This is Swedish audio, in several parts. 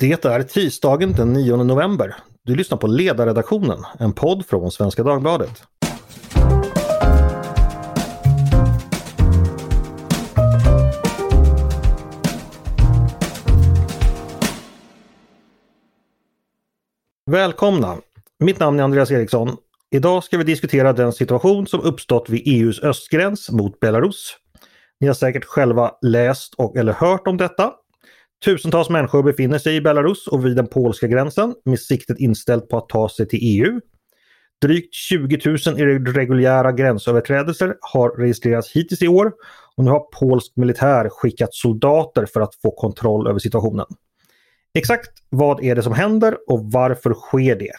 Det är tisdagen den 9 november. Du lyssnar på Ledarredaktionen, en podd från Svenska Dagbladet. Välkomna! Mitt namn är Andreas Eriksson. Idag ska vi diskutera den situation som uppstått vid EUs östgräns mot Belarus. Ni har säkert själva läst och eller hört om detta. Tusentals människor befinner sig i Belarus och vid den polska gränsen med siktet inställt på att ta sig till EU. Drygt 20 000 irreguljära gränsöverträdelser har registrerats hittills i år och nu har polsk militär skickat soldater för att få kontroll över situationen. Exakt vad är det som händer och varför sker det?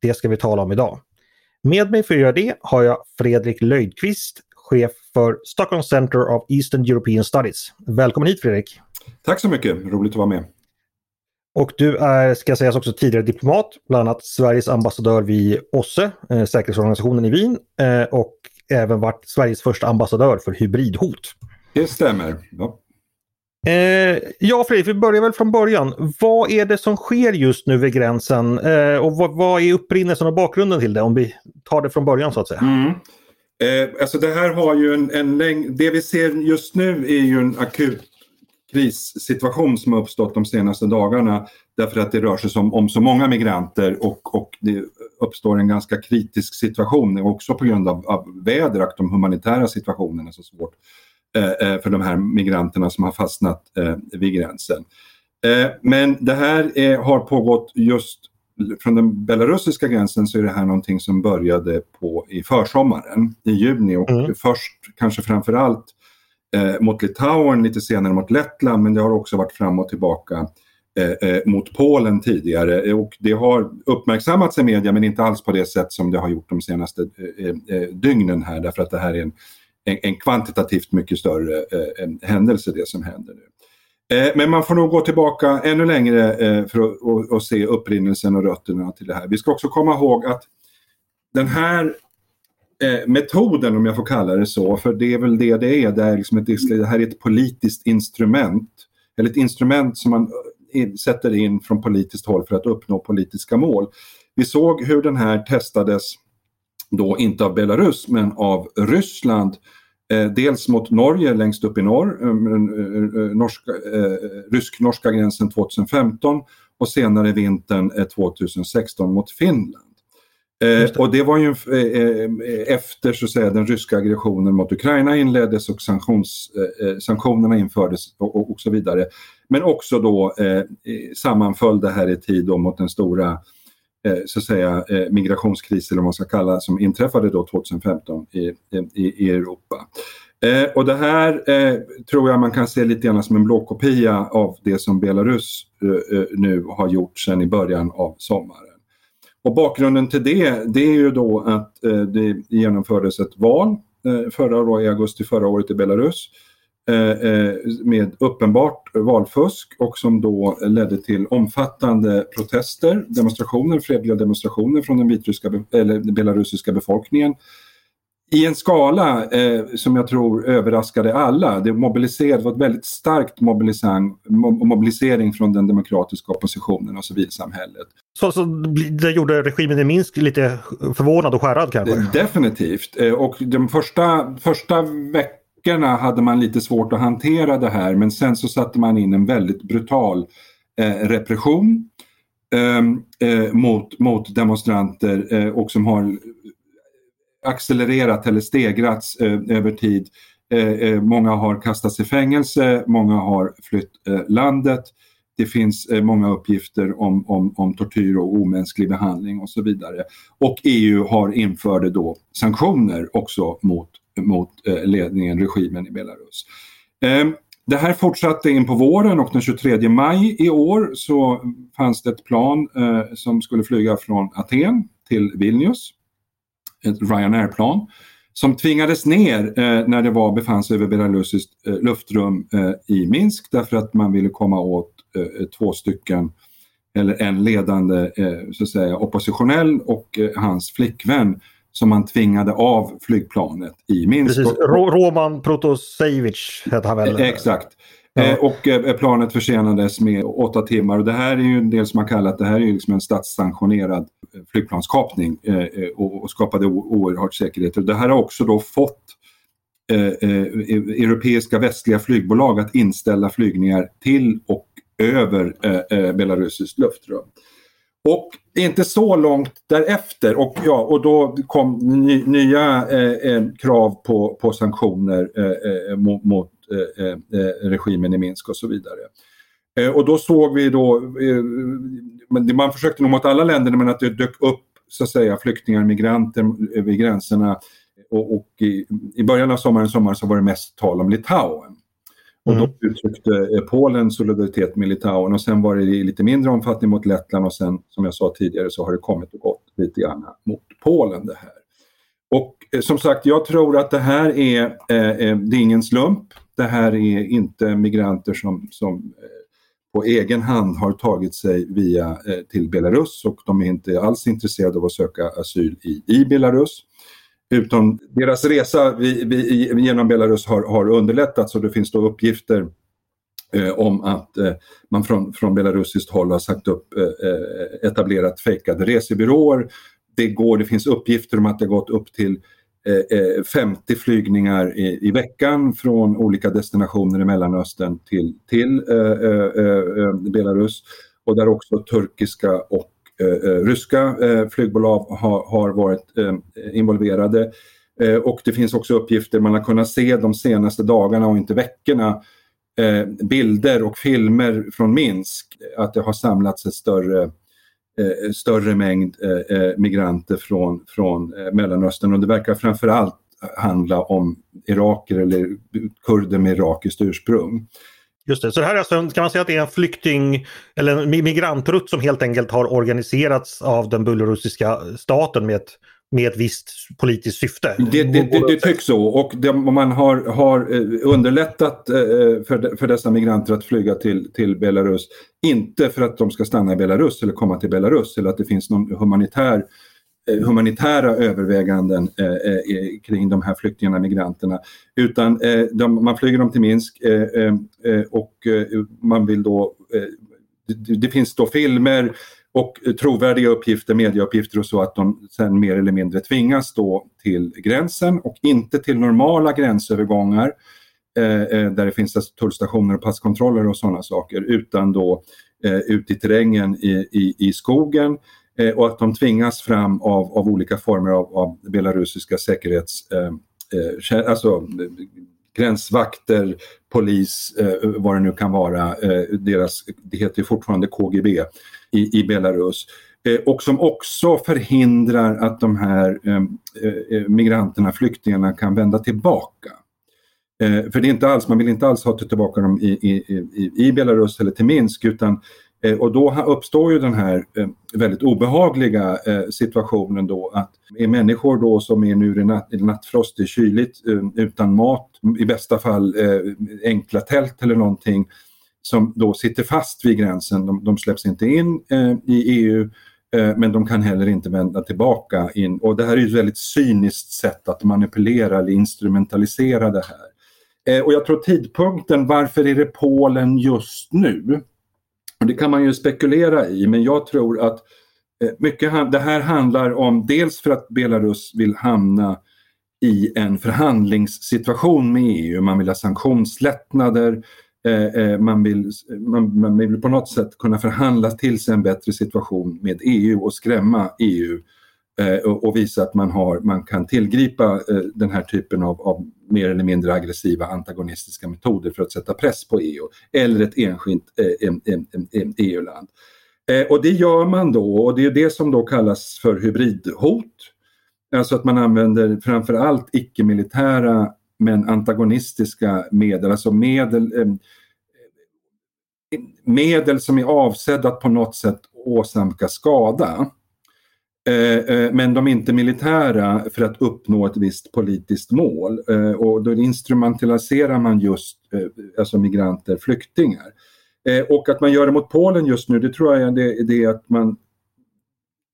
Det ska vi tala om idag. Med mig för att göra det har jag Fredrik Löjdqvist, chef för Stockholm Center of Eastern European Studies. Välkommen hit Fredrik! Tack så mycket, roligt att vara med. Och du är, ska sägas också, tidigare diplomat, bland annat Sveriges ambassadör vid OSSE, eh, säkerhetsorganisationen i Wien, eh, och även varit Sveriges första ambassadör för hybridhot. Det stämmer. Ja. Eh, ja, Fredrik, vi börjar väl från början. Vad är det som sker just nu vid gränsen eh, och vad, vad, är upprinnelsen och bakgrunden till det? Om vi tar det från början så att säga. Mm. Eh, alltså det här har ju en, en läng... Det vi ser just nu är ju en akut krissituation som har uppstått de senaste dagarna därför att det rör sig som, om så många migranter och, och det uppstår en ganska kritisk situation också på grund av, av väder och de humanitära situationen är så svårt eh, eh, för de här migranterna som har fastnat eh, vid gränsen. Eh, men det här är, har pågått just från den belarusiska gränsen så är det här någonting som började på i försommaren i juni och mm. först kanske framförallt eh, mot Litauen, lite senare mot Lettland men det har också varit fram och tillbaka eh, eh mot Polen tidigare eh, och det har uppmärksammats i media men inte alls på det sätt som det har gjort de senaste eh, eh dygnen här därför att det här är en, en, en kvantitativt mycket större eh, händelse det som händer nu. Men man får nog gå tillbaka ännu längre för att se upprinnelsen och rötterna till det här. Vi ska också komma ihåg att den här eh, metoden, om jag får kalla det så, för det är väl det det är. Det, är liksom ett, det här är ett politiskt instrument, eller ett instrument som man eh, in, sätter in från politiskt håll för att uppnå politiska mål. Vi såg hur den här testades, då inte av Belarus, men av Ryssland. Eh, dels mot Norge längst upp i norr, eh, norska, rysk-norska gränsen 2015 och senare vintern 2016 mot Finland. Eh, och det var ju eh, eh, efter så att säga, den ryska aggressionen mot Ukraina inleddes och sanktions, eh, sanktionerna infördes och, och, så vidare. Men också då eh, sammanföll det här i tid då mot den stora eh, så att säga, migrationskrisen, eller vad man ska kalla som inträffade då 2015 i, i, i Europa. och det här tror jag man kan se lite grann som en blåkopia av det som Belarus nu har gjort sedan i början av sommaren. Och bakgrunden till det, det är ju då att eh, det genomfördes ett val eh, förra då, i augusti förra året i Belarus eh, eh, med uppenbart valfusk och som då ledde till omfattande protester, demonstrationer, fredliga demonstrationer från den vitryska, eller belarusiska befolkningen i en skala eh, som jag tror överraskade alla. Det mobiliserade, var ett väldigt starkt mobilisering, mobilisering från den demokratiska oppositionen och civilsamhället. Så, så det gjorde regimen i Minsk lite förvånad och skärrad kanske? Definitivt. Eh, och de första, första veckorna hade man lite svårt att hantera det här men sen så satte man in en väldigt brutal eh, repression ehm, eh, mot, mot demonstranter eh, och som har accelererat eller stegrats eh, över tid. Eh, eh, många har kastats i fängelse, många har flytt eh, landet. Det finns eh, många uppgifter om, om, om tortyr och omänsklig behandling och så vidare. Och EU har införde då sanktioner också mot, mot eh, ledningen, regimen i Belarus. Ehm, det här fortsatte in på våren och den 23 maj i år så fanns det ett plan som skulle flyga från Aten till Vilnius ett Ryanair-plan som tvingades ner eh, när det var, befann sig över belarusiskt eh, luftrum eh, i Minsk därför att man ville komma åt eh, två stycken eller en ledande eh, så att säga, oppositionell och eh, hans flickvän som man tvingade av flygplanet i Minsk. Precis. Roman Protasevich hette han väl? Exakt. Ja. Eh, och eh, eh, planet försenades med åtta timmar och det här är ju en del som man kallat, det här är ju liksom en statssanktionerad eh, flygplanskapning och, skapade oerhört säkerhet. det här har också då fått e-, europeiska västliga flygbolag att inställa flygningar till och över Belarusiskt luftrum. Och inte så långt därefter och, ja, och då kom ny, nya eh, krav på, på sanktioner eh, mot, mot regimen i Minsk och så vidare. Eh, och då såg vi då, man försökte nog mot alla länder men att det dök upp så att säga flyktingar, migranter vid gränserna och, och i, i, början av sommaren, sommaren så var det mest tal om Litauen. Och då mm. uttryckte Polen solidaritet med Litauen och sen var det i lite mindre omfattning mot Lettland och sen som jag sa tidigare så har det kommit och gått lite grann mot Polen det här. Och som sagt, jag tror att det här är, eh, det är ingen slump det här är inte migranter som, som eh, på egen hand har tagit sig via eh, till Belarus och de är inte alls intresserade av att söka asyl i, i Belarus. Utan deras resa vi, vi, genom Belarus har, har underlättats och det finns då uppgifter eh, om att eh, man från, från belarusiskt håll har sagt upp, eh, eh etablerat fejkade resebyråer. Det, går, det finns uppgifter om att det gått upp till eh, eh, flygningar i, i, veckan från olika destinationer i Mellanöstern till, till eh, eh, eh, eh Belarus och där också turkiska och ryska flygbolag har, har varit involverade. och det finns också uppgifter man har kunnat se de senaste dagarna och inte veckorna bilder och filmer från Minsk att det har samlats ett större Eh, större mängd eh, eh, migranter från, från eh, Mellanöstern och det verkar framförallt handla om iraker eller kurder med irakiskt ursprung. Just det, så det här är alltså, kan man säga att det är en flykting eller en migrantrutt som helt enkelt har organiserats av den belarusiska staten med ett med ett visst politiskt syfte. Det, det, det, det tycks så och det, man har, har eh, underlättat eh, för, för dessa migranter att flyga till, till Belarus. Inte för att de ska stanna i Belarus eller komma till Belarus eller att det finns någon humanitär eh, humanitära överväganden eh, kring de här flyktingarna, migranterna. Utan eh, de, man flyger dem till Minsk eh, och man vill då, det, det, finns då filmer och eh, trovärdiga uppgifter, medieuppgifter och så att de sen mer eller mindre tvingas då till gränsen och inte till normala gränsövergångar eh, eh där det finns alltså tullstationer och passkontroller och sådana saker utan då eh, ut i terrängen i, i, i skogen eh, och att de tvingas fram av, av olika former av, av belarusiska säkerhets eh, eh alltså gränsvakter, polis, eh, vad det nu kan vara. Eh, deras, det heter fortfarande KGB i, i Belarus. Eh, och som också förhindrar att de här eh, eh, eh, migranterna, flyktingarna kan vända tillbaka. Eh, för det är inte alls, man vill inte alls ha tillbaka dem i, i, i, Belarus eller till Minsk utan och då uppstår ju den här väldigt obehagliga situationen då att är människor då som är nu i natt, nattfrost, det är kyligt, utan mat, i bästa fall enkla tält eller någonting som då sitter fast vid gränsen. De, de släpps inte in eh, i EU eh, men de kan heller inte vända tillbaka in. Och det här är ju ett väldigt cyniskt sätt att manipulera eller instrumentalisera det här. Eh, och jag tror tidpunkten, varför är det Polen just nu? Och det kan man ju spekulera i men jag tror att eh, mycket, det här handlar om dels för att Belarus vill hamna i en förhandlingssituation med EU. Man vill ha sanktionslättnader, Eh, eh, man, vill, man, man, vill på något sätt kunna förhandla till sig en bättre situation med EU och skrämma EU eh, och, och, visa att man, har, man kan tillgripa den här typen av, av, mer eller mindre aggressiva antagonistiska metoder för att sätta press på EU eller ett enskilt EU-land. E och det gör man då och det är det som då kallas för hybridhot. Alltså att man använder framförallt icke-militära men antagonistiska medel, alltså medel, eh, medel som är avsedda att på något sätt åsamka skada. Eh, eh men de är inte militära för att uppnå ett visst politiskt mål eh, och då instrumentaliserar man just eh, alltså migranter, flyktingar. Och att man gör det mot Polen just nu, det tror jag det, det är att man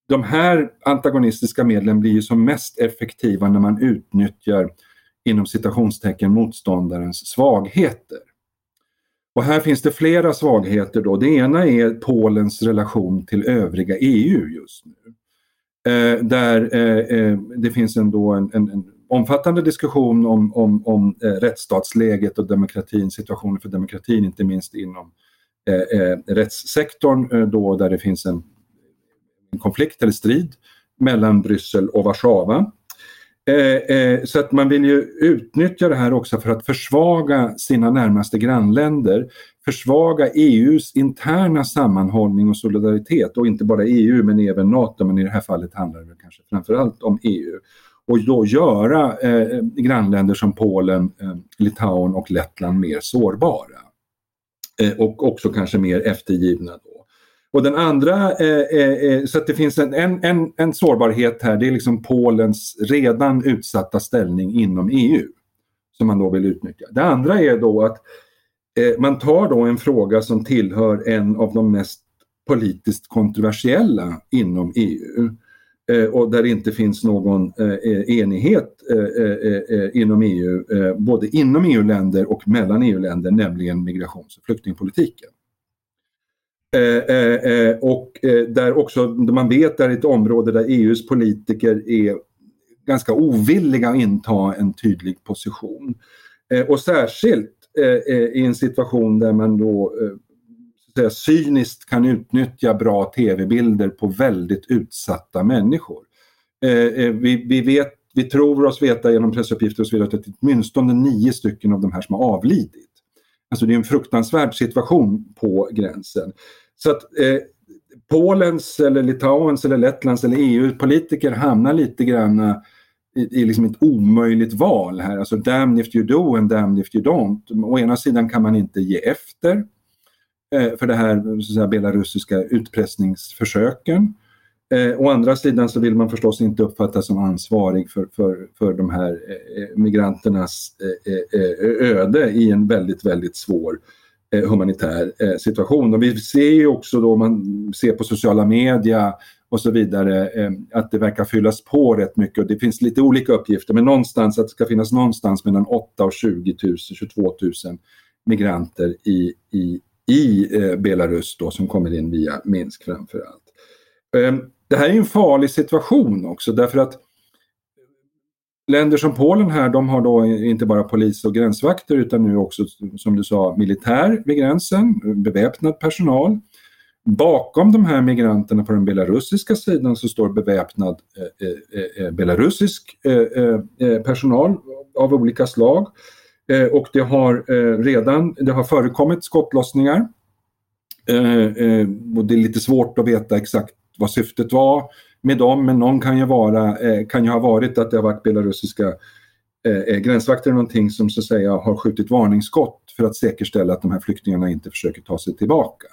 de här antagonistiska medlen blir ju som mest effektiva när man utnyttjar inom citationstecken motståndarens svagheter. Och här finns det flera svagheter då. Det ena är Polens relation till övriga EU just nu. Eh, där eh, eh det finns ändå en, en, en omfattande diskussion om, om, om eh, rättsstatsläget och demokratin, situationen för demokratin, inte minst inom eh, eh, rättssektorn eh, då där det finns en, en konflikt eller strid mellan Bryssel och Warszawa. Eh, eh, så att man vill ju utnyttja det här också för att försvaga sina närmaste grannländer, försvaga EUs interna sammanhållning och solidaritet och inte bara EU men även NATO, men i det här fallet handlar det kanske framförallt om EU. Och då göra eh, grannländer som Polen, eh, Litauen och Lettland mer sårbara. Eh, och också kanske mer eftergivna. Då. Och den andra, eh, eh, eh, så att det finns en, en, en, en, sårbarhet här, det är liksom Polens redan utsatta ställning inom EU som man då vill utnyttja. Det andra är då att eh, man tar då en fråga som tillhör en av de mest politiskt kontroversiella inom EU eh, och där det inte finns någon eh, eh enighet eh, inom EU, både inom EU-länder och mellan EU-länder, nämligen migrations och flyktingpolitiken. Eh, eh, eh, och eh, där också, man vet, det är ett område där EUs politiker är ganska ovilliga att inta en tydlig position. Eh, och särskilt i en situation där man då säga, cyniskt kan utnyttja bra tv-bilder på väldigt utsatta människor. vi, vi, vet, vi tror oss veta genom pressuppgifter och så vidare att åtminstone nio stycken av de här som har avlidit. Alltså det är en fruktansvärd situation på gränsen. Så att eh, Polens eller Litauens eller Lettlands eller EU-politiker hamnar lite grann eh, i, i liksom ett omöjligt val här. Alltså damn if you do and damn if you don't. Å ena sidan kan man inte ge efter eh, för det här så att säga, belarusiska utpressningsförsöken. Eh, å andra sidan så vill man förstås inte uppfattas som ansvarig för, för, för de här eh, eh migranternas eh, eh, eh öde i en väldigt, väldigt svår eh, humanitär eh, situation. Och vi ser ju också då, om man ser på sociala media och så vidare, eh, att det verkar fyllas på rätt mycket. Och det finns lite olika uppgifter, men någonstans att det ska finnas någonstans mellan 8 och 20 000, 22 000 migranter i, i, i Belarus då, som kommer in via Minsk framför allt. Ehm, det här är en farlig situation också därför att länder som Polen här, de har då inte bara polis och gränsvakter utan nu också, som du sa, militär vid gränsen, beväpnad personal. Bakom de här migranterna på den belarusiska sidan så står beväpnad eh, eh, eh belarusisk eh, eh, eh, personal av olika slag. Eh, och det har eh, redan det har förekommit skottlossningar. och det är lite svårt att veta exakt vad syftet var med dem, men någon kan ju, vara, eh, kan ju ha varit att det har varit belarusiska eh, eh gränsvakter gränsvakter någonting som så att säga har skjutit varningsskott för att säkerställa att de här flyktingarna inte försöker ta sig tillbaka.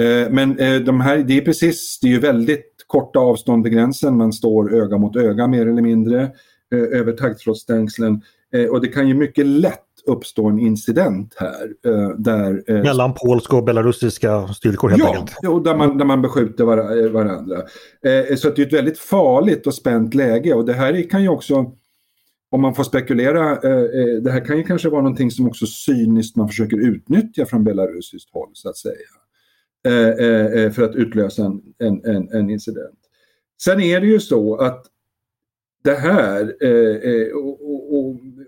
Eh, men eh, de här, det är precis, det är ju väldigt korta avstånd vid gränsen, man står öga mot öga mer eller mindre eh, över taggtrådsstängslen eh, och det kan ju mycket lätt uppstå en incident här. Eh, där, eh, Mellan polska och belarusiska styrkor helt ja, enkelt? Ja, där man, där man beskjuter var, eh, varandra. Så det är ett väldigt farligt och spänt läge och det här kan ju också om man får spekulera, det här kan ju kanske vara någonting som också cyniskt man försöker utnyttja från belarusiskt håll så att säga. För att utlösa en, en, en incident. Sen är det ju så att det här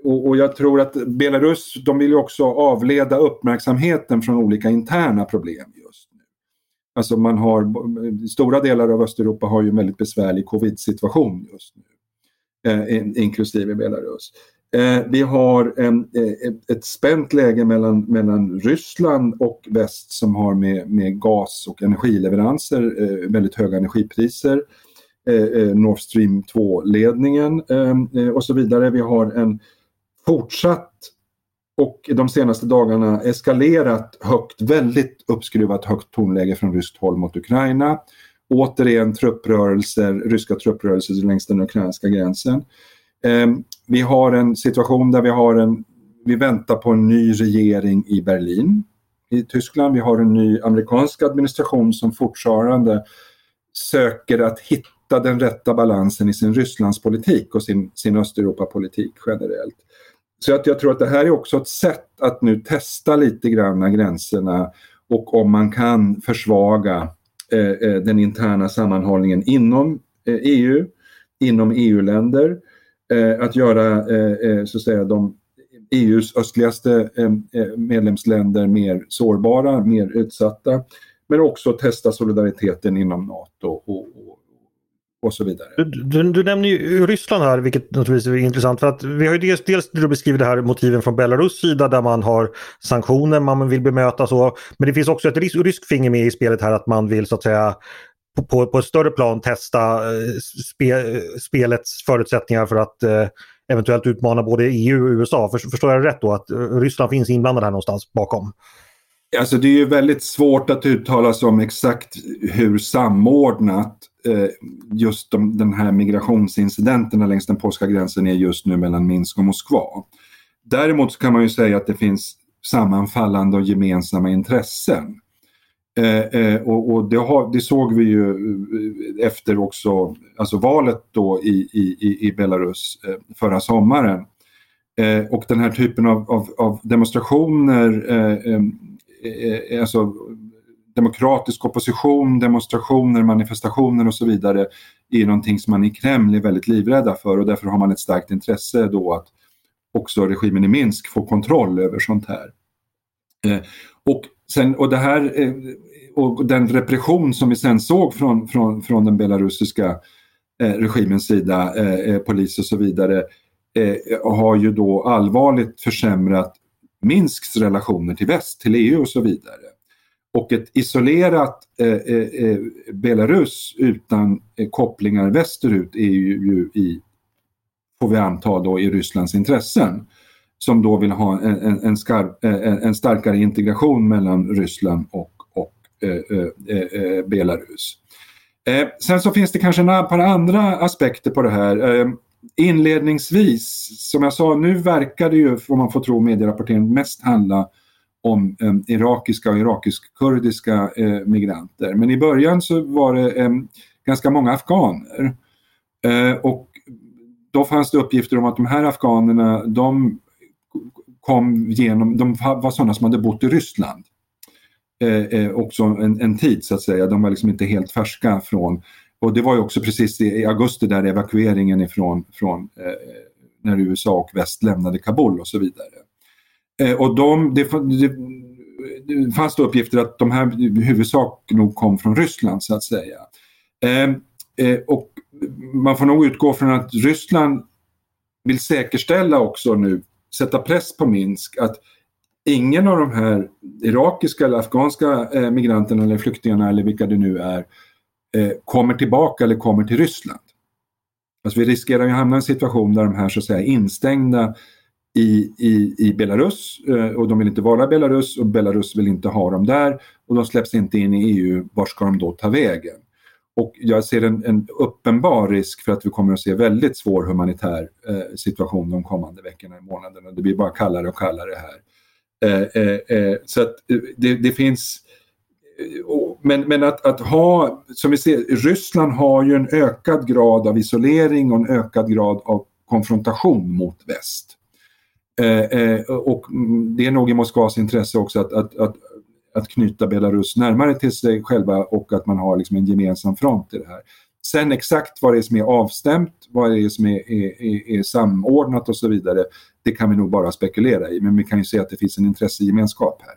och, och, jag tror att Belarus, de vill ju också avleda uppmärksamheten från olika interna problem just nu. Alltså man har, stora delar av Östeuropa har ju en väldigt besvärlig covid-situation just nu. Eh, inklusive Belarus. Eh, vi har eh, ett spänt läge mellan, mellan Ryssland och väst som har med, med gas och energileveranser, eh, väldigt höga energipriser. Eh, eh Nord Stream 2-ledningen eh, eh, och så vidare. Vi har en fortsatt och de senaste dagarna eskalerat högt, väldigt uppskruvat högt tonläge från ryskt håll mot Ukraina. Återigen trupprörelser, ryska trupprörelser längs den ukrainska gränsen. Eh, vi har en situation där vi har en, vi väntar på en ny regering i Berlin i Tyskland. Vi har en ny amerikansk administration som fortfarande söker att hitta den rätta balansen i sin Rysslandspolitik och sin, sin Östeuropapolitik generellt. Så att jag tror att det här är också ett sätt att nu testa lite grann gränserna och om man kan försvaga eh, eh den interna sammanhållningen inom eh, EU, inom EU-länder, eh, att göra så att säga de EUs östligaste medlemsländer mer sårbara, mer utsatta. Men också testa solidariteten inom NATO och, och, så vidare. Du, du, du, nämner ju Ryssland här, vilket naturligtvis är intressant. för att Vi har ju dels, dels du beskriver det här motiven från Belarus sida där man har sanktioner man vill bemöta så. Men det finns också ett rysk, rysk finger med i spelet här att man vill så att säga på, på, på ett större plan testa eh, spe, eh, spelets förutsättningar för att eh, eventuellt utmana både EU och USA. Förstår jag rätt då att eh, Ryssland finns inblandad här någonstans bakom? Alltså det är ju väldigt svårt att uttala sig om exakt hur samordnat eh, just de, den här migrationsincidenterna längs den polska gränsen är just nu mellan Minsk och Moskva. Däremot kan man ju säga att det finns sammanfallande och gemensamma intressen. Eh, eh, och, och det, har, det, såg vi ju eh, efter också alltså valet då i, i, i Belarus eh, förra sommaren. Eh, och den här typen av, av, av demonstrationer eh, eh, Eh, alltså, demokratisk opposition, demonstrationer, manifestationer och så vidare är någonting som man i Kreml är väldigt livrädda för och därför har man ett starkt intresse då att också regimen i Minsk får kontroll över sånt här. Eh, och, sen, och, det här, eh, och den repression som vi sen såg från, från, från den belarusiska eh, regimens sida, eh, eh, polis och så vidare, har ju då allvarligt försämrat Minsks relationer till väst, till EU och så vidare. Och ett isolerat eh, eh, eh, Belarus utan eh, kopplingar västerut är ju, ju, i, får vi anta då, i Rysslands intressen. Som då vill ha en, en, en, skarp, eh, en starkare integration mellan Ryssland och, och eh, eh, eh Belarus. sen så finns det kanske ett par andra aspekter på det här inledningsvis, som jag sa, nu verkar det ju, om man får tro medierapporteringen, mest handla om eh, irakiska och irakisk-kurdiska eh, migranter. Men i början så var det eh, ganska många afghaner. Eh, och då fanns det uppgifter om att de här afghanerna, de kom genom, de var sådana som hade bott i Ryssland. Eh, eh, också en, en, tid så att säga, de var liksom inte helt färska från och det var ju också precis i, augusti där evakueringen ifrån från, eh, när USA och väst lämnade Kabul och så vidare. Eh, och de, det, det, det fanns då uppgifter att de här i huvudsak nog kom från Ryssland så att säga. Eh, eh och man får nog utgå från att Ryssland vill säkerställa också nu, sätta press på Minsk att ingen av de här irakiska eller afghanska eh, migranterna eller flyktingarna eller vilka det nu är eh, kommer tillbaka eller kommer till Ryssland. Alltså vi riskerar att hamna i en situation där de här så att säga är instängda i, i, i Belarus eh, och de vill inte vara i Belarus och Belarus vill inte ha dem där och de släpps inte in i EU. Var ska de då ta vägen? Och jag ser en, en uppenbar risk för att vi kommer att se väldigt svår humanitär eh, situation de kommande veckorna och månaderna. Det blir bara kallare och kallare här. Eh, eh, eh så att eh, det, det finns men, men att, att, ha, som vi ser, Ryssland har ju en ökad grad av isolering och en ökad grad av konfrontation mot väst. Eh, eh, och mm, det är nog i Moskvas intresse också att, att, att, att, knyta Belarus närmare till sig själva och att man har liksom en gemensam front i det här. Sen exakt vad det är som är avstämt, vad det är som är, är, är, är samordnat och så vidare, det kan vi nog bara spekulera i. Men vi kan ju se att det finns en intressegemenskap här.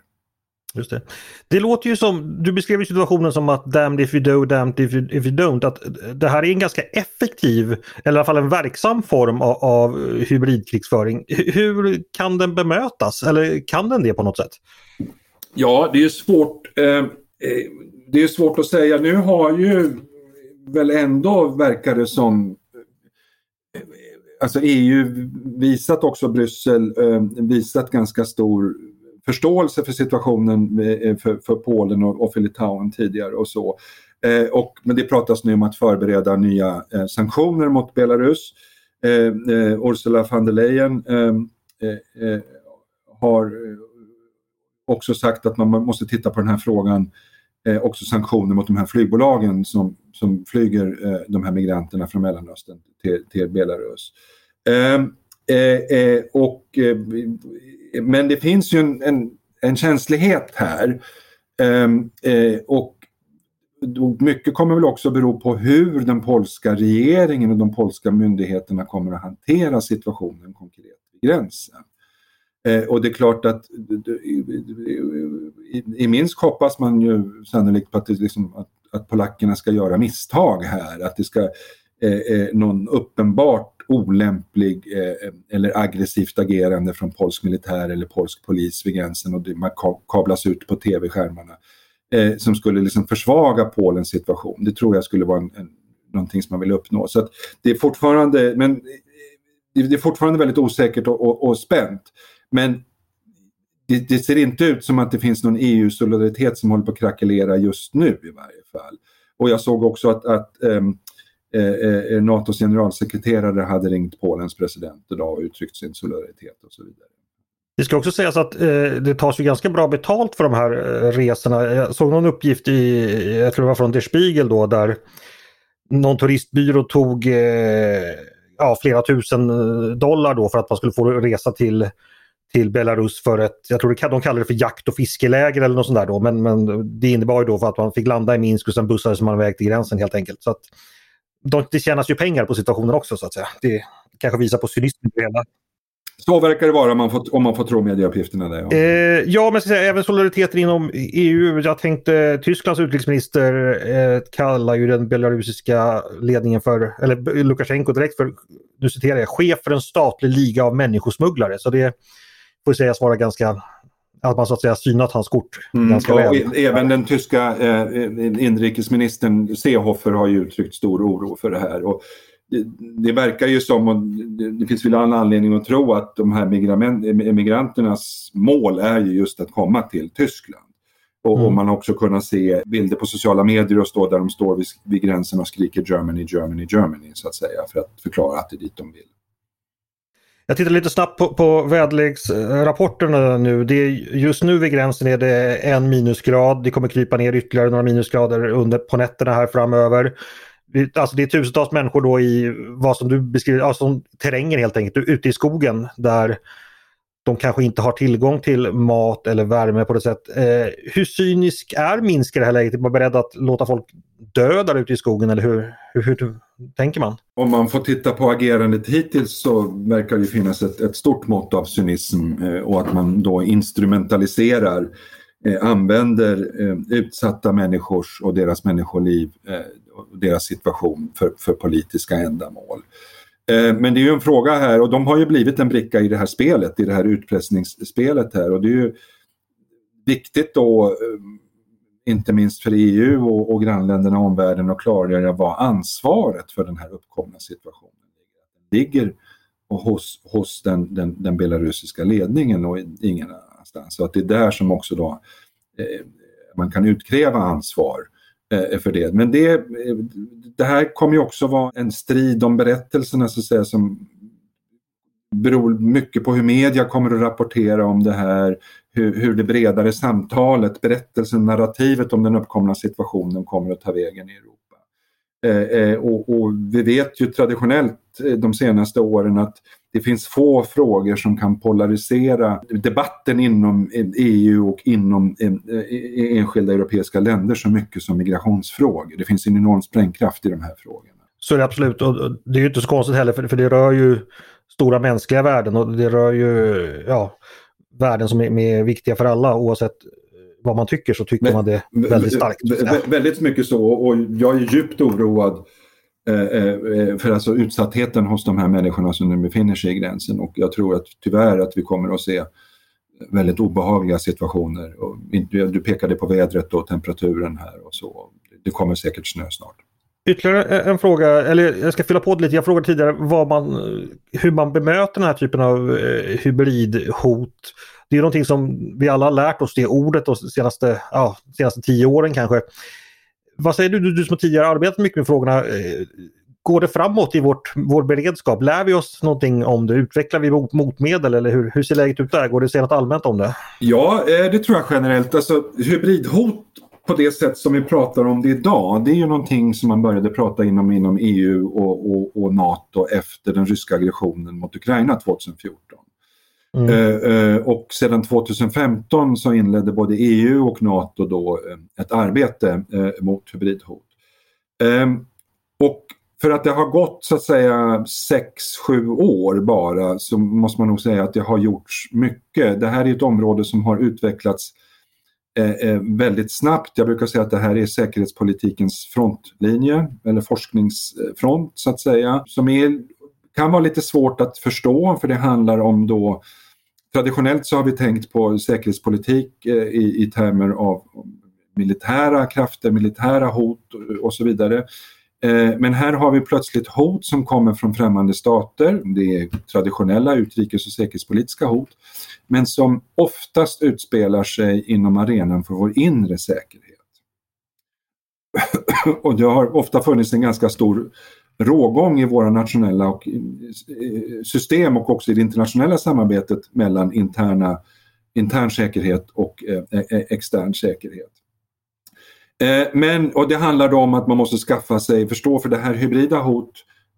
Just det. det låter ju som, du beskrev situationen som att damned if you do, damned if you, if you don't. Att det här är en ganska effektiv, eller i alla fall en verksam form av, av hybridkrigsföring. Hur kan den bemötas? Eller kan den det på något sätt? Ja, det är svårt. Eh, eh, det är svårt att säga. Nu har ju väl ändå, verkar det som, eh, alltså EU visat också Bryssel, eh, visat ganska stor förståelse för situationen eh, för, för Polen och, och för Litauen tidigare och så. Eh, och, men det pratas nu om att förbereda nya eh, sanktioner mot Belarus. Eh, eh Ursula von der Leyen eh, eh, eh har också sagt att man måste titta på den här frågan, också sanktioner mot de här flygbolagen som, som flyger de här migranterna från Mellanöstern till, till Belarus. Eh, eh, och, eh, men det finns ju en, en, en känslighet här. Ehm, eh, och mycket kommer väl också bero på hur den polska regeringen och de polska myndigheterna kommer att hantera situationen konkret vid gränsen. Eh, och det är klart att i, Minsk hoppas man ju sannolikt på att, det liksom, att, att polackerna ska göra misstag här, att det ska eh, eh någon uppenbart olämplig eh, eller aggressivt agerande från polsk militär eller polsk polis vid gränsen och det, man kablas ut på tv-skärmarna eh, som skulle liksom försvaga Polens situation. Det tror jag skulle vara en, en, någonting som man vill uppnå. Så det är fortfarande, men eh, det är fortfarande väldigt osäkert och, och, och spänt. Men det, det, ser inte ut som att det finns någon EU-solidaritet som håller på att krackelera just nu i varje fall. Och jag såg också att, att um, Eh, eh, NATOs generalsekreterare hade ringt Polens president idag och uttryckt sin solidaritet och så vidare. Det ska också sägas att eh, det tas ju ganska bra betalt för de här eh, resorna. Jag såg någon uppgift i, jag tror det var från Der Spiegel då, där någon turistbyrå tog eh, ja, flera tusen eh, dollar då för att man skulle få resa till till Belarus för ett, jag tror de kallar det för jakt och fiskeläger eller något sånt där då, men, men det innebar ju då för att man fick landa i Minsk och sen bussades man iväg till gränsen helt enkelt. Så att, de, det tjänas ju pengar på situationen också så att säga. Det kanske visar på cynismen i det hela. Så verkar det vara om man får, om man får tro medieuppgifterna. Där. Eh, ja, men säga, även solidariteten inom EU. Jag tänkte Tysklands utrikesminister eh, kallar ju den belarusiska ledningen för, eller Lukasjenko direkt för, nu citerar jag, chef för en statlig liga av människosmugglare. Så det får sägas vara ganska att man så att säga synat hans kort mm, ganska väl. Även den tyska eh, inrikesministern Seehofer har ju uttryckt stor oro för det här. Och det, det verkar ju som, och det, det finns väl all anledning att tro att de här emigranternas mål är ju just att komma till Tyskland. Och, mm. och, man har också kunnat se bilder på sociala medier och stå där de står vid, vid gränsen och skriker Germany, Germany, Germany så att säga för att förklara att det är dit de vill. Jag tittar lite snabbt på, på väderleksrapporterna nu. Det är, just nu vid gränsen är det en minusgrad. Det kommer krypa ner ytterligare några minusgrader under, på nätterna här framöver. Alltså det är tusentals människor då i vad som du beskriver, alltså terrängen helt enkelt, ute i skogen där de kanske inte har tillgång till mat eller värme på det sätt. Eh, hur cynisk är Minsk i det här läget? Är man beredd att låta folk dö där ute i skogen eller hur, hur, hur, tänker man? Om man får titta på agerandet hittills så verkar det finnas ett, ett stort mått av cynism eh, och att man då instrumentaliserar, eh, använder eh, utsatta människors och deras människoliv eh, och deras situation för, för politiska ändamål. Eh, men det är ju en fråga här och de har ju blivit en bricka i det här spelet, i det här utpressningsspelet här och det är ju viktigt då, eh, inte minst för EU och, och grannländerna och omvärlden att klargöra vad ansvaret för den här uppkomna situationen ligger och hos, hos den, den, den belarusiska ledningen och ingen annanstans. Så att det är där som också då eh, man kan utkräva ansvar eh, Eh, för det. Men det, eh, det här kommer ju också vara en strid om berättelserna så att säga som beror mycket på hur media kommer att rapportera om det här, hur, hur det bredare samtalet, berättelsen, narrativet om den uppkomna situationen kommer att ta vägen i Europa. Eh, eh, och, och, vi vet ju traditionellt eh, de senaste åren att det finns få frågor som kan polarisera debatten inom EU och inom enskilda europeiska länder så mycket som migrationsfrågor. Det finns en enorm sprängkraft i de här frågorna. Så är det absolut och det är ju inte så konstigt heller för, det rör ju stora mänskliga värden och det rör ju ja, värden som är, viktiga för alla oavsett vad man tycker så tycker Men, man det väldigt starkt. Väldigt mycket så och jag är djupt oroad Eh, eh, eh, för alltså utsattheten hos de här människorna som nu befinner sig i gränsen och jag tror att tyvärr att vi kommer att se väldigt obehagliga situationer. Och du pekade på vädret och temperaturen här och så. Det kommer säkert snö snart. Ytterligare en fråga, eller jag ska fylla på det lite. Jag frågade tidigare vad man, hur man bemöter den här typen av eh, hybridhot. Det är någonting som vi alla har lärt oss det ordet de senaste, ja, senaste tio åren kanske. Vad säger du, du, du som tidigare arbetat mycket med frågorna. Eh, går det framåt i vårt, vår beredskap? Lär vi oss någonting om det? Utvecklar vi mot, motmedel eller hur, hur ser läget ut där? Går det att säga något allmänt om det? Ja, eh, det tror jag generellt. Alltså, hybridhot på det sätt som vi pratar om det idag, det är ju någonting som man började prata inom, inom EU och, och, och NATO efter den ryska aggressionen mot Ukraina 2014. Mm. Eh, eh, och sedan 2015 så inledde både EU och NATO då eh, ett arbete eh, mot hybridhot. Ehm, och för att det har gått så att säga 6-7 år bara så måste man nog säga att det har gjorts mycket. Det här är ett område som har utvecklats eh, eh, väldigt snabbt. Jag brukar säga att det här är säkerhetspolitikens frontlinje eller forskningsfront så att säga. Som är, kan vara lite svårt att förstå för det handlar om då Traditionellt så har vi tänkt på säkerhetspolitik eh, i, i termer av militära krafter, militära hot och så vidare. Eh, men här har vi plötsligt hot som kommer från främmande stater. Det är traditionella utrikes och säkerhetspolitiska hot. Men som oftast utspelar sig inom arenan för vår inre säkerhet. och det har ofta funnits en ganska stor rågång i våra nationella och, eh, system och också i det internationella samarbetet mellan interna, intern säkerhet och eh, eh, extern säkerhet. Men, och det handlar då om att man måste skaffa sig, förstå för det här hybrida hot,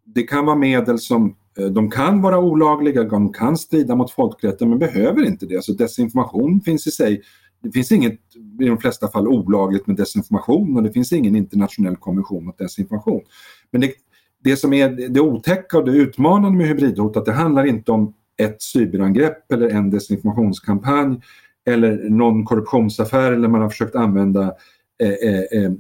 det kan vara medel som de kan vara olagliga, de kan strida mot folkrätten men behöver inte det. Alltså desinformation finns i sig, det finns inget i de flesta fall olagligt med desinformation och det finns ingen internationell konvention mot desinformation. Men det, det som är det otäcka och det utmanande med hybridhot att det handlar inte om ett cyberangrepp eller en desinformationskampanj eller någon korruptionsaffär eller man har försökt använda Eh, eh, eh,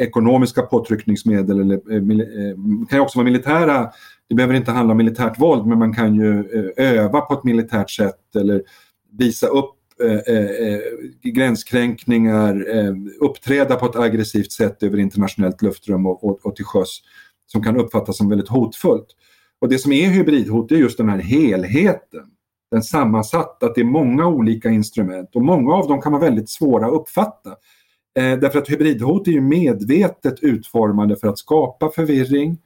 ekonomiska påtryckningsmedel eller eh, eh, kan ju också vara militära. Det behöver inte handla om militärt våld men man kan ju eh, öva på ett militärt sätt eller visa upp gränskränkningar, uppträda på ett aggressivt sätt över internationellt luftrum och, och, och till sjöss som kan uppfattas som väldigt hotfullt. Och det som är hybridhot är just den här helheten. Den sammansatta, att det är många olika instrument och många av dem kan vara väldigt svåra att uppfatta. Eh, därför att hybridhot är ju medvetet utformade för att skapa förvirring,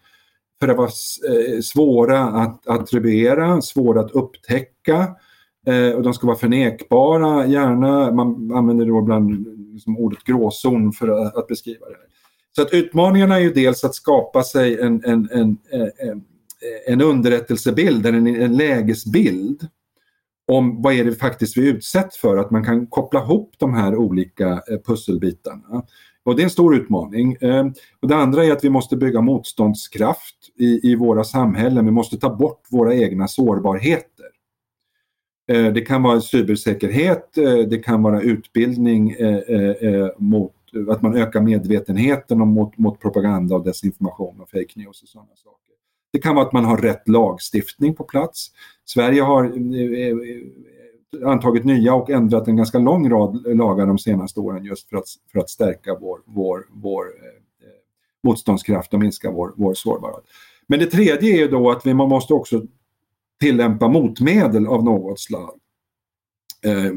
för att vara eh, svåra att attribuera, svåra att upptäcka eh, och de ska vara förnekbara gärna. Man använder då ibland liksom ordet gråzon för att, att, beskriva det. Så att utmaningarna är ju dels att skapa sig en, en, en, eh, en, en underrättelsebild, en, en lägesbild om vad är det faktiskt vi utsätts för, att man kan koppla ihop de här olika eh, pusselbitarna. Och det är en stor utmaning. Ehm, och det andra är att vi måste bygga motståndskraft i, i våra samhällen. Vi måste ta bort våra egna sårbarheter. Eh, det kan vara cybersäkerhet, det kan vara utbildning mot att man ökar medvetenheten om mot, mot propaganda och desinformation och fake news och sådana saker. Det kan vara att man har rätt lagstiftning på plats. Sverige har eh, eh antagit nya och ändrat en ganska lång rad lagar de senaste åren just för att, för att stärka vår, vår, vår eh, eh motståndskraft och minska vår, vår sårbarhet. Men det tredje är då att vi, man måste också tillämpa motmedel av något slag. Eh,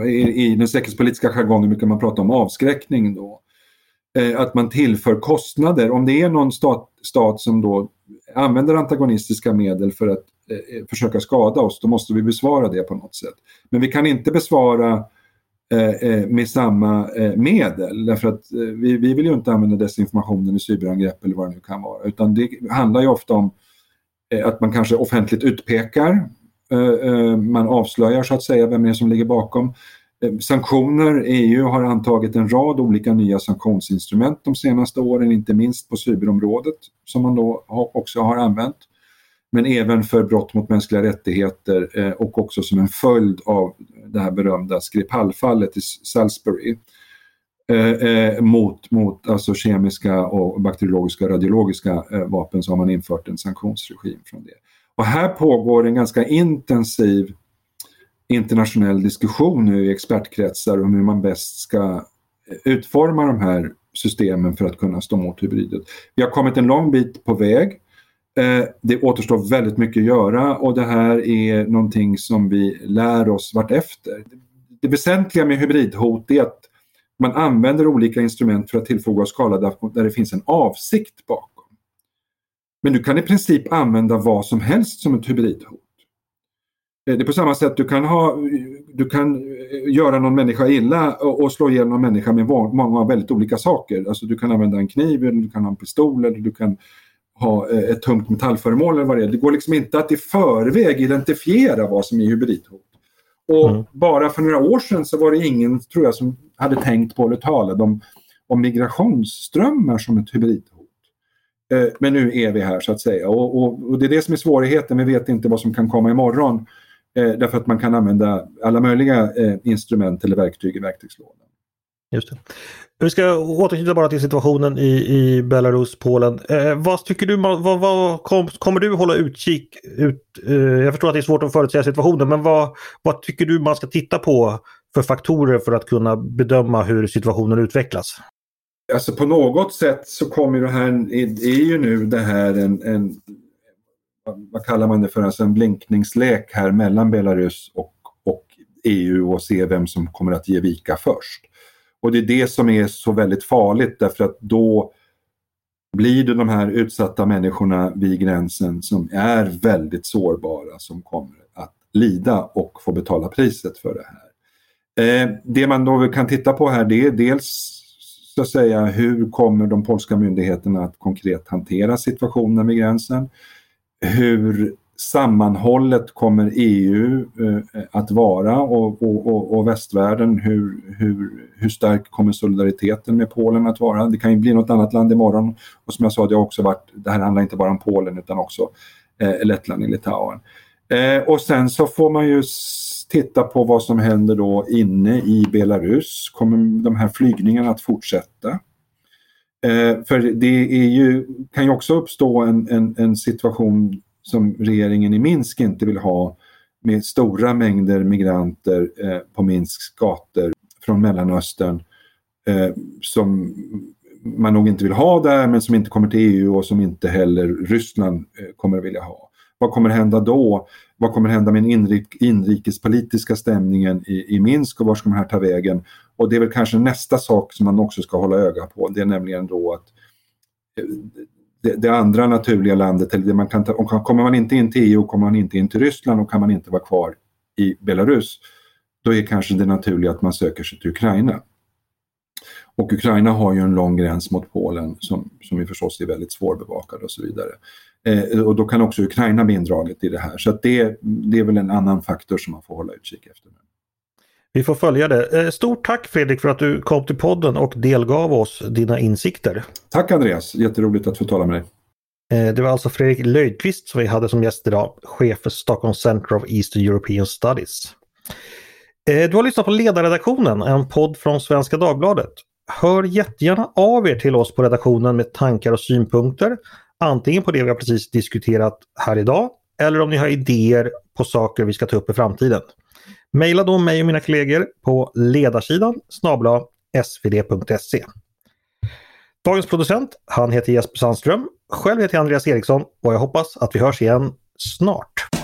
i, I den säkerhetspolitiska jargongen brukar man prata om avskräckning då. Eh, att man tillför kostnader. Om det är någon stat, stat som då använder antagonistiska medel för att eh, eh försöka skada oss, då måste vi besvara det på något sätt. Men vi kan inte besvara eh, eh med samma eh, medel därför att vi, vi vill ju inte använda desinformationen i cyberangrepp eller vad det nu kan vara utan det handlar ju ofta om att man kanske offentligt utpekar, Eh, eh, man avslöjar så att säga vem det är som ligger bakom. Eh, sanktioner, EU har antagit en rad olika nya sanktionsinstrument de senaste åren, inte minst på cyberområdet som man då också har använt. Men även för brott mot mänskliga rättigheter och också som en följd av det här berömda Skripal-fallet i Salisbury. Mot, mot alltså kemiska och bakteriologiska och radiologiska vapen så har man infört en sanktionsregim från det. Och här pågår en ganska intensiv internationell diskussion nu i expertkretsar om hur man bäst ska utforma de här systemen för att kunna stå mot hybridet. Vi har kommit en lång bit på väg. Eh, det återstår väldigt mycket att göra och det här är någonting som vi lär oss vartefter. Det väsentliga med hybridhot är att man använder olika instrument för att tillfoga skala där det finns en avsikt bakom. Men du kan i princip använda vad som helst som ett hybridhot. det är på samma sätt du kan, ha, du kan göra någon människa illa och, slå ihjäl någon människa med många väldigt olika saker. Alltså du kan använda en kniv, eller du kan ha en pistol eller du kan ha ett tungt metallföremål eller vad det är. Det går liksom inte att i förväg identifiera vad som är hybridhot. Och mm. bara för några år sedan så var det ingen, tror jag, som hade tänkt på eller talade om, om migrationsströmmar som ett hybridhot. Eh, men nu är vi här så att säga och, och, och, det är det som är svårigheten. Vi vet inte vad som kan komma imorgon. Eh, därför att man kan använda alla möjliga eh, instrument eller verktyg i verktygslådan. Just det. Vi ska återknyta bara till situationen i, i Belarus, Polen. Eh, vad tycker du, vad, vad kom, kommer du hålla utkik ut? Eh, jag förstår att det är svårt att förutsäga situationen, men vad, vad tycker du man ska titta på för faktorer för att kunna bedöma hur situationen utvecklas? Alltså på något sätt så kommer det här, är ju nu det här en, en vad kallar man det för, alltså en blinkningslek här mellan Belarus och, och EU och se vem som kommer att ge vika först. Och det är det som är så väldigt farligt därför att då blir det de här utsatta människorna vid gränsen som är väldigt sårbara som kommer att lida och få betala priset för det här. Eh, det man då kan titta på här det är dels så att säga hur kommer de polska myndigheterna att konkret hantera situationen vid gränsen? Hur sammanhållet kommer EU eh, att vara och, och, och, och, västvärlden, hur, hur, hur stark kommer solidariteten med Polen att vara? Det kan ju bli något annat land imorgon och som jag sa, det har också varit, det här handlar inte bara om Polen utan också eh, Lettland och Litauen. Eh, och sen så får man ju titta på vad som händer då inne i Belarus. Kommer de här flygningarna att fortsätta? Eh, för det är ju, kan ju också uppstå en, en, en situation som regeringen i Minsk inte vill ha med stora mängder migranter eh, på Minsks gator från Mellanöstern eh, som man nog inte vill ha där men som inte kommer till EU och som inte heller Ryssland eh, kommer att vilja ha. Vad kommer hända då? Vad kommer hända med den inrik inrikespolitiska stämningen i, i Minsk och var ska de här ta vägen? Och det är väl kanske nästa sak som man också ska hålla öga på. Det är nämligen då att eh, det, det, andra naturliga landet, eller det man kan ta, om, kommer man inte in till EU kommer man inte in till Ryssland och kan man inte vara kvar i Belarus, då är kanske det naturliga att man söker sig till Ukraina. Och Ukraina har ju en lång gräns mot Polen som, som ju förstås är väldigt svårbevakad och så vidare. Eh, och då kan också Ukraina bli indraget i det här. Så det, det är väl en annan faktor som man får hålla utkik efter. Vi får följa det. Eh, stort tack Fredrik för att du kom till podden och delgav oss dina insikter. Tack Andreas, jätteroligt att få tala med dig. Eh, det var alltså Fredrik Löjdqvist som vi hade som gäst idag, chef för Stockholm Center of Eastern European Studies. Eh, du har lyssnat på Ledarredaktionen, en podd från Svenska Dagbladet. Hör jättegärna av er till oss på redaktionen med tankar och synpunkter, antingen på det vi har precis diskuterat här idag eller om ni har idéer på saker vi ska ta upp i framtiden. Maila då mig och mina kollegor på ledarsidan snabla svd.se. Dagens producent, han heter Jesper Sandström. Själv heter jag Andreas Eriksson och jag hoppas att vi hörs igen snart.